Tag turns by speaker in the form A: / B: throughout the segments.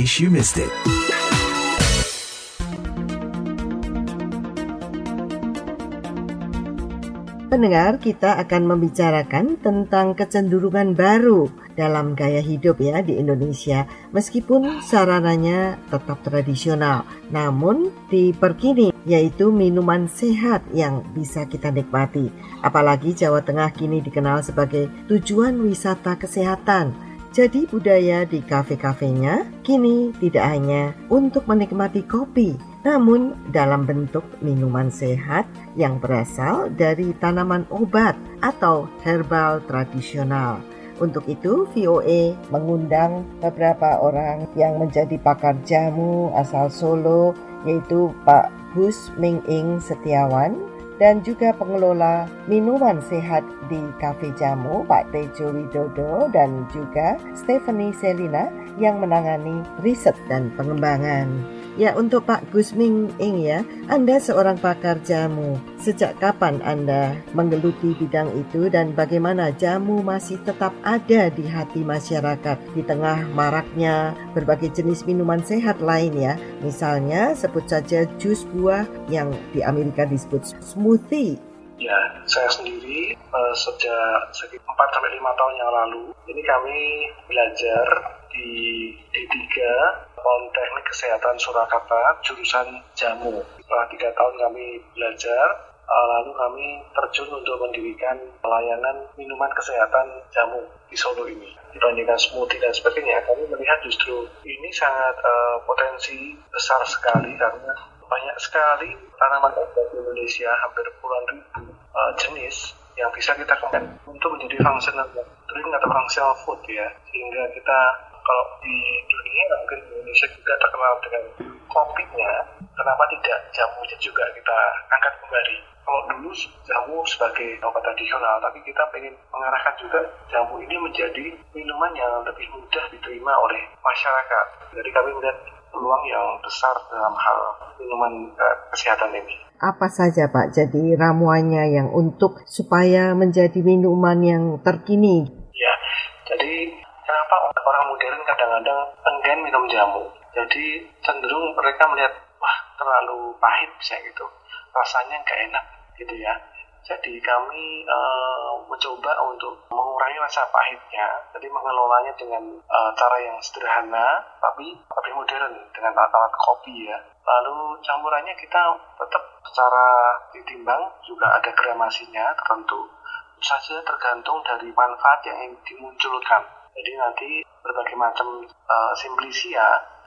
A: case you missed it.
B: Pendengar, kita akan membicarakan tentang kecenderungan baru dalam gaya hidup ya di Indonesia. Meskipun sarananya tetap tradisional, namun diperkini yaitu minuman sehat yang bisa kita nikmati. Apalagi Jawa Tengah kini dikenal sebagai tujuan wisata kesehatan. Jadi budaya di kafe-kafenya kini tidak hanya untuk menikmati kopi, namun dalam bentuk minuman sehat yang berasal dari tanaman obat atau herbal tradisional. Untuk itu, VOA mengundang beberapa orang yang menjadi pakar jamu asal Solo, yaitu Pak Gus Ming Ing Setiawan, dan juga pengelola minuman sehat di Cafe Jamu, Pak Tejo Widodo, dan juga Stephanie Selina yang menangani riset dan pengembangan. Ya, untuk Pak Gusming Ing ya, Anda seorang pakar jamu. Sejak kapan Anda menggeluti bidang itu dan bagaimana jamu masih tetap ada di hati masyarakat di tengah maraknya berbagai jenis minuman sehat lain ya. Misalnya sebut saja jus buah yang di Amerika disebut smoothie
C: Ya, saya sendiri uh, sejak sekitar 4 sampai 5 tahun yang lalu, ini kami belajar di D3 Politeknik Kesehatan Surakarta jurusan jamu. Setelah tiga tahun kami belajar, uh, lalu kami terjun untuk mendirikan pelayanan minuman kesehatan jamu di Solo ini. Dibandingkan smoothie dan sebagainya, kami melihat justru ini sangat uh, potensi besar sekali karena banyak sekali tanaman obat di Indonesia, hampir puluhan ribu uh, jenis yang bisa kita kembangkan untuk menjadi functional drink atau functional food ya. Sehingga kita kalau di dunia mungkin Indonesia juga terkenal dengan kopinya, kenapa tidak jamunya juga kita angkat kembali? Kalau dulu jamu sebagai obat tradisional, tapi kita ingin mengarahkan juga jamu ini menjadi minuman yang lebih mudah diterima oleh masyarakat. Jadi kami melihat peluang yang besar dalam hal minuman uh, kesehatan ini.
B: Apa saja Pak jadi ramuannya yang untuk supaya menjadi minuman yang terkini?
C: Ya, jadi kenapa orang modern kadang-kadang enggan minum jamu? Jadi cenderung mereka melihat wah terlalu pahit bisa gitu, rasanya nggak enak gitu ya. Jadi kami uh, mencoba untuk mengurangi rasa pahitnya, jadi mengelolanya dengan uh, cara yang sederhana, tapi lebih modern dengan alat-alat kopi ya. Lalu campurannya kita tetap secara ditimbang juga ada gramasinya tertentu, saja tergantung dari manfaat yang dimunculkan. Jadi nanti berbagai macam uh, simplisia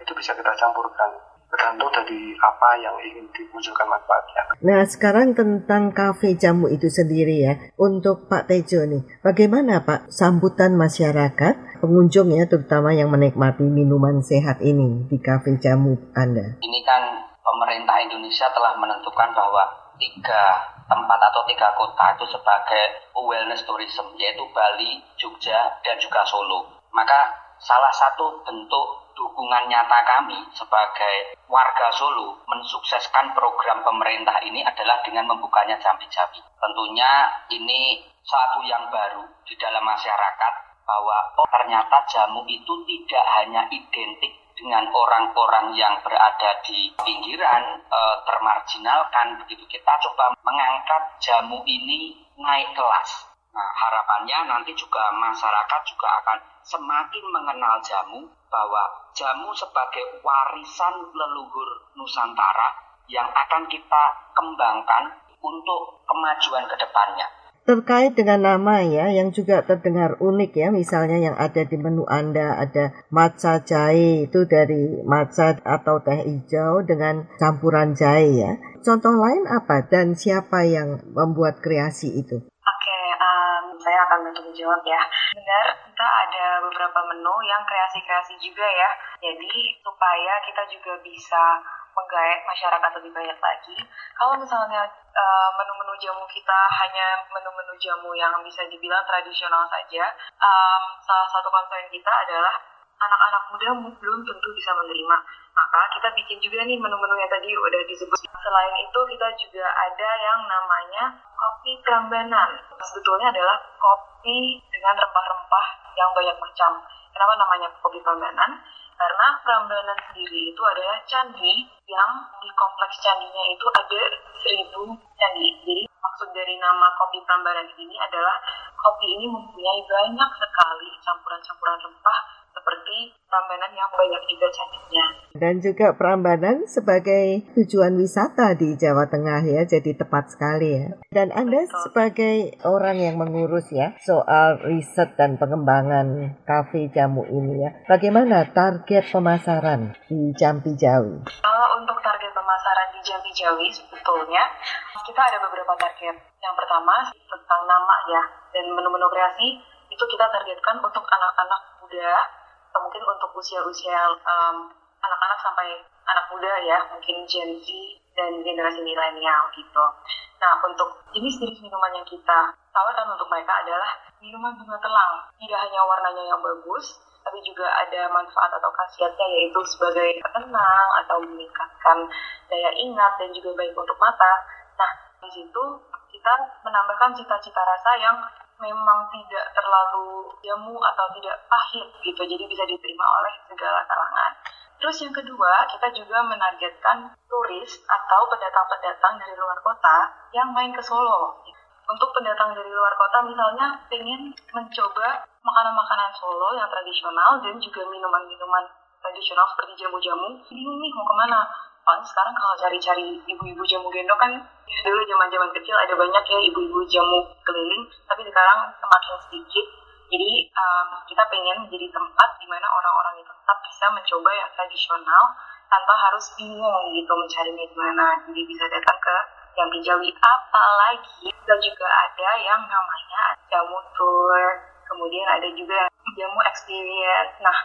C: itu bisa kita campurkan tergantung dari apa yang ingin dimunculkan manfaatnya.
B: Nah sekarang tentang kafe jamu itu sendiri ya, untuk Pak Tejo nih, bagaimana Pak sambutan masyarakat pengunjung ya, terutama yang menikmati minuman sehat ini di kafe jamu Anda?
D: Ini kan pemerintah Indonesia telah menentukan bahwa tiga tempat atau tiga kota itu sebagai wellness tourism yaitu Bali, Jogja, dan juga Solo. Maka salah satu bentuk dukungan nyata kami sebagai warga Solo mensukseskan program pemerintah ini adalah dengan membukanya jambi-jambi. Tentunya ini satu yang baru di dalam masyarakat bahwa oh ternyata jamu itu tidak hanya identik dengan orang-orang yang berada di pinggiran e, termarginalkan begitu kita coba mengangkat jamu ini naik kelas Nah, harapannya nanti juga masyarakat juga akan semakin mengenal jamu bahwa jamu sebagai warisan leluhur Nusantara yang akan kita kembangkan untuk kemajuan ke depannya.
B: Terkait dengan nama ya, yang juga terdengar unik ya, misalnya yang ada di menu Anda ada matcha jahe itu dari matcha atau teh hijau dengan campuran jahe ya. Contoh lain apa dan siapa yang membuat kreasi itu?
E: saya akan bantu menjawab ya. Benar, kita ada beberapa menu yang kreasi-kreasi juga ya. Jadi supaya kita juga bisa menggait masyarakat lebih banyak lagi. Kalau misalnya uh, menu-menu jamu kita hanya menu-menu jamu yang bisa dibilang tradisional saja, um, salah satu concern kita adalah anak-anak muda belum tentu bisa menerima. Maka kita bikin juga nih menu-menu yang tadi udah disebut. Selain itu kita juga ada yang namanya kopi Prambanan. Sebetulnya adalah kopi dengan rempah-rempah yang banyak macam. Kenapa namanya kopi Prambanan? Karena Prambanan sendiri itu adalah candi yang di kompleks candinya itu ada seribu candi. Jadi maksud dari nama kopi Prambanan ini adalah kopi ini mempunyai banyak sekali campuran-campuran rempah seperti Prambanan yang banyak juga cantiknya.
B: Dan juga Prambanan sebagai tujuan wisata di Jawa Tengah ya, jadi tepat sekali ya. Dan Anda
E: Betul.
B: sebagai orang yang mengurus ya soal riset dan pengembangan kafe jamu ini ya, bagaimana target pemasaran di Jampi Jawi?
E: Kalau untuk target pemasaran di Jambi Jawi sebetulnya kita ada beberapa target. Yang pertama tentang nama ya dan menu-menu kreasi itu kita targetkan untuk anak-anak muda mungkin untuk usia-usia um, anak-anak sampai anak muda ya mungkin Gen Z dan generasi milenial gitu. Nah untuk jenis-jenis minuman yang kita tawarkan untuk mereka adalah minuman bunga telang. Tidak hanya warnanya yang bagus, tapi juga ada manfaat atau khasiatnya yaitu sebagai penenang atau meningkatkan daya ingat dan juga baik untuk mata. Nah, di situ kita menambahkan cita-cita rasa yang memang tidak terlalu jamu atau tidak pahit gitu, jadi bisa diterima oleh segala kalangan. Terus yang kedua, kita juga menargetkan turis atau pendatang-pendatang dari luar kota yang main ke Solo. Untuk pendatang dari luar kota misalnya pengen mencoba makanan-makanan Solo yang tradisional dan juga minuman-minuman tradisional seperti jamu-jamu, bingung nih mau ke mana? Soalnya sekarang kalau cari-cari ibu-ibu jamu gendong kan dulu zaman-zaman kecil ada banyak ya ibu-ibu jamu keliling, tapi sekarang semakin sedikit. Jadi um, kita pengen menjadi tempat di mana orang-orang itu tetap bisa mencoba yang tradisional tanpa harus bingung gitu mencarinya di mana. Jadi bisa datang ke yang Jawi. Apalagi kita juga ada yang namanya jamu tour, kemudian ada juga jamu experience. Nah,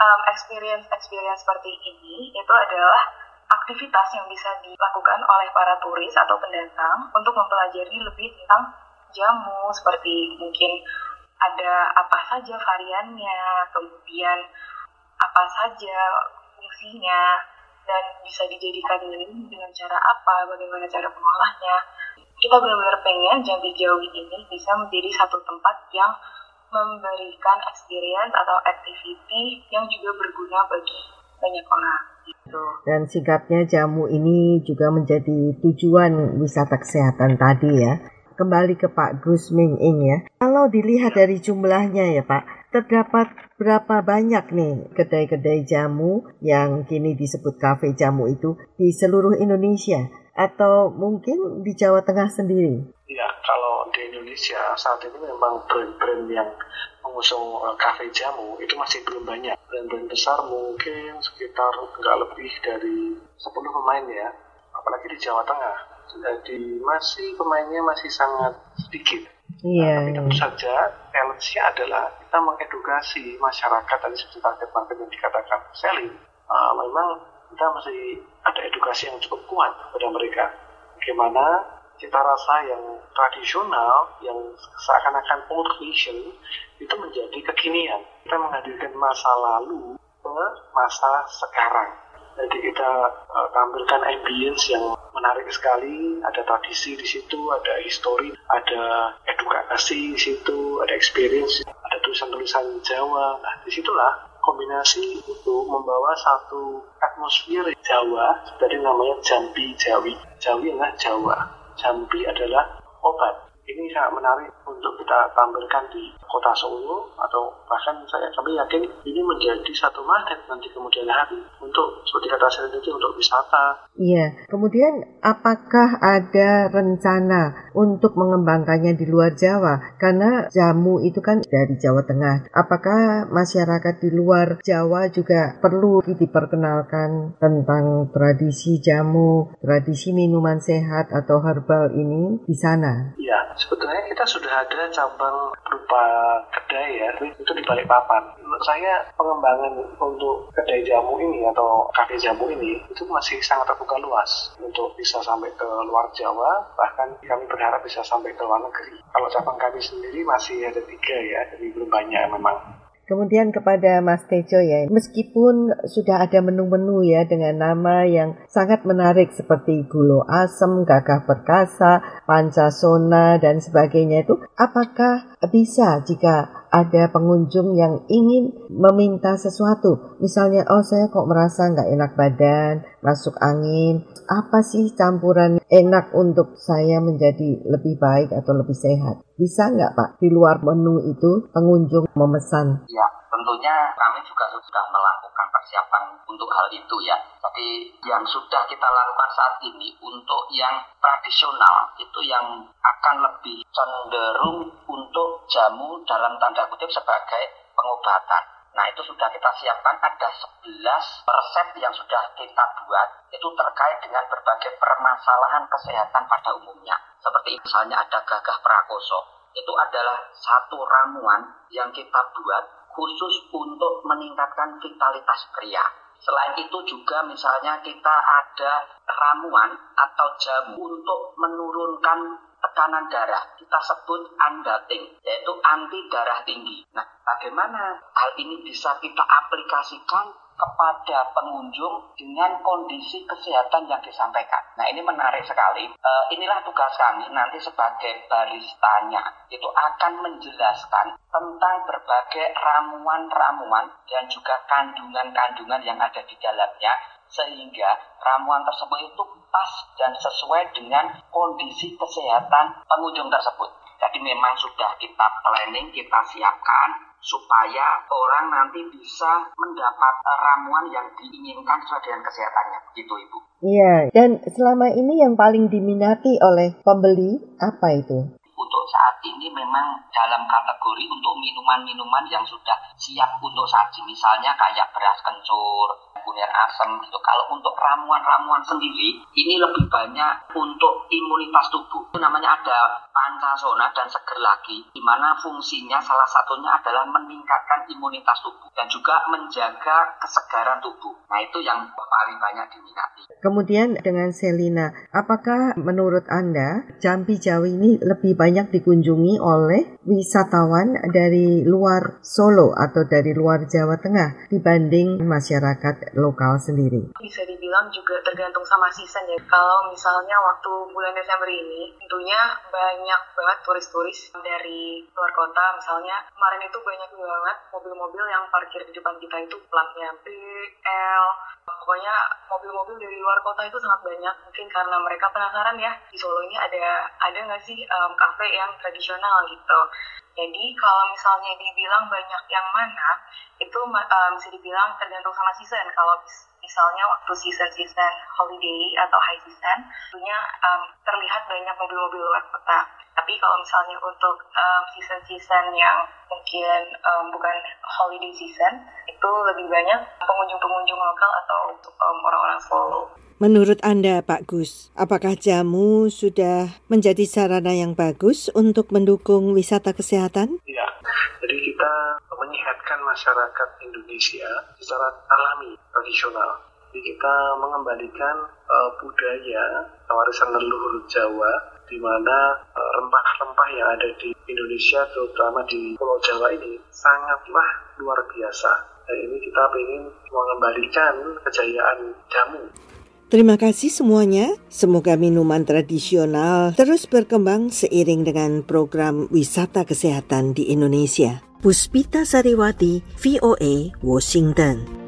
E: um, experience experience seperti ini itu adalah aktivitas yang bisa dilakukan oleh para turis atau pendatang untuk mempelajari lebih tentang jamu seperti mungkin ada apa saja variannya, kemudian apa saja fungsinya, dan bisa dijadikan minum dengan cara apa, bagaimana cara mengolahnya. Kita benar-benar pengen Jambi Jawi ini bisa menjadi satu tempat yang memberikan experience atau activity yang juga berguna bagi banyak orang.
B: Dan singkatnya jamu ini juga menjadi tujuan wisata kesehatan tadi ya. Kembali ke Pak Gus Ming Ing ya. Kalau dilihat dari jumlahnya ya Pak, terdapat berapa banyak nih kedai-kedai jamu yang kini disebut kafe jamu itu di seluruh Indonesia atau mungkin di Jawa Tengah sendiri?
C: Indonesia saat ini memang brand-brand yang mengusung uh, kafe jamu itu masih belum banyak. Brand-brand besar mungkin sekitar nggak lebih dari 10 pemain ya, apalagi di Jawa Tengah. Jadi masih pemainnya masih sangat sedikit.
B: Iya.
C: Nah, tapi tentu saja challenge-nya adalah kita mengedukasi masyarakat tadi seperti target market yang dikatakan selling. Uh, memang kita masih ada edukasi yang cukup kuat kepada mereka. Bagaimana cita rasa yang tradisional, yang seakan-akan old fashion, itu menjadi kekinian. Kita menghadirkan masa lalu ke masa sekarang. Jadi kita uh, tampilkan ambience yang menarik sekali, ada tradisi di situ, ada histori, ada edukasi di situ, ada experience, ada tulisan-tulisan Jawa. Nah, di situlah kombinasi itu membawa satu atmosfer Jawa, seperti namanya Jambi Jawi. Jawi adalah Jawa, Jambi adalah obat. Ini sangat menarik untuk kita tampilkan di kota Solo atau bahkan saya kami yakin ini menjadi satu magnet nanti kemudian hari untuk seperti kata saya tadi untuk wisata.
B: Iya. Kemudian apakah ada rencana untuk mengembangkannya di luar Jawa? Karena jamu itu kan dari Jawa Tengah. Apakah masyarakat di luar Jawa juga perlu diperkenalkan tentang tradisi jamu, tradisi minuman sehat atau herbal ini di sana?
C: Ya, sebetulnya kita sudah ada cabang berupa kedai ya, itu di Balikpapan. Menurut saya pengembangan untuk kedai jamu ini atau kafe jamu ini itu masih sangat terbuka luas untuk bisa sampai ke luar Jawa, bahkan kami berharap bisa sampai ke luar negeri. Kalau cabang kami sendiri masih ada tiga ya, jadi belum banyak memang.
B: Kemudian kepada Mas Tejo ya, meskipun sudah ada menu-menu ya dengan nama yang sangat menarik seperti gulo asem, gagah perkasa, pancasona dan sebagainya itu, apakah bisa jika ada pengunjung yang ingin meminta sesuatu, misalnya oh saya kok merasa nggak enak badan, masuk angin, apa sih campuran enak untuk saya menjadi lebih baik atau lebih sehat? Bisa nggak Pak di luar menu itu pengunjung memesan?
D: Ya, tentunya kami juga sudah melakukan persiapan untuk hal itu ya. Jadi yang sudah kita lakukan saat ini untuk yang tradisional itu yang akan lebih cenderung untuk jamu dalam tanda kutip sebagai pengobatan. Nah itu sudah kita siapkan ada 11 resep yang sudah kita buat itu terkait dengan berbagai permasalahan kesehatan pada umumnya. Seperti misalnya ada gagah prakoso. Itu adalah satu ramuan yang kita buat khusus untuk meningkatkan vitalitas pria. Selain itu juga misalnya kita ada ramuan atau jamu untuk menurunkan tekanan darah. Kita sebut andating, yaitu anti darah tinggi. Nah, bagaimana hal ini bisa kita aplikasikan kepada pengunjung dengan kondisi kesehatan yang disampaikan. Nah ini menarik sekali. E, inilah tugas kami nanti sebagai baristanya itu akan menjelaskan tentang berbagai ramuan-ramuan dan juga kandungan-kandungan yang ada di dalamnya sehingga ramuan tersebut itu pas dan sesuai dengan kondisi kesehatan pengunjung tersebut. Jadi memang sudah kita planning, kita siapkan supaya orang nanti bisa mendapat ramuan yang diinginkan sesuai dengan kesehatannya. Gitu Ibu.
B: Iya, dan selama ini yang paling diminati oleh pembeli apa itu?
D: Untuk saat ini memang dalam kategori untuk minuman-minuman yang sudah siap untuk saji, misalnya kayak beras kencur, kunir asam gitu. Kalau untuk ramuan-ramuan sendiri, ini lebih banyak untuk imunitas tubuh. Itu namanya ada pancasona dan seger lagi, di mana fungsinya salah satunya adalah meningkatkan imunitas tubuh dan juga menjaga kesegaran tubuh. Nah itu yang paling banyak diminati.
B: Kemudian dengan Selina, apakah menurut Anda Jambi Jawa ini lebih banyak dikunjungi oleh wisatawan dari luar Solo atau dari luar Jawa Tengah dibanding masyarakat lokal sendiri?
E: Bisa dibilang juga tergantung sama season ya. Kalau misalnya waktu bulan Desember ini, tentunya banyak banyak banget turis-turis dari luar kota misalnya kemarin itu banyak banget mobil-mobil yang parkir di depan kita itu platnya B, L pokoknya mobil-mobil dari luar kota itu sangat banyak mungkin karena mereka penasaran ya di Solo ini ada ada nggak sih um, kafe yang tradisional gitu jadi kalau misalnya dibilang banyak yang mana itu um, bisa dibilang tergantung sama season kalau misalnya waktu season-season holiday atau high season, tentunya um, terlihat banyak mobil-mobil luar kota. Tapi kalau misalnya untuk um, season-season yang mungkin um, bukan holiday season, itu lebih banyak pengunjung-pengunjung lokal atau um, orang-orang Solo.
B: Menurut Anda, Pak Gus, apakah jamu sudah menjadi sarana yang bagus untuk mendukung wisata kesehatan?
C: Ya, jadi kita menyehatkan masyarakat Indonesia secara alami, tradisional. Jadi kita mengembalikan uh, budaya warisan leluhur Jawa di mana uh, rempah-rempah yang ada di Indonesia terutama di Pulau Jawa ini sangatlah luar biasa. Dan ini kita ingin mengembalikan kejayaan jamu
B: Terima kasih semuanya. Semoga minuman tradisional terus berkembang seiring dengan program wisata kesehatan di Indonesia. Puspita Sariwati, VOA, Washington.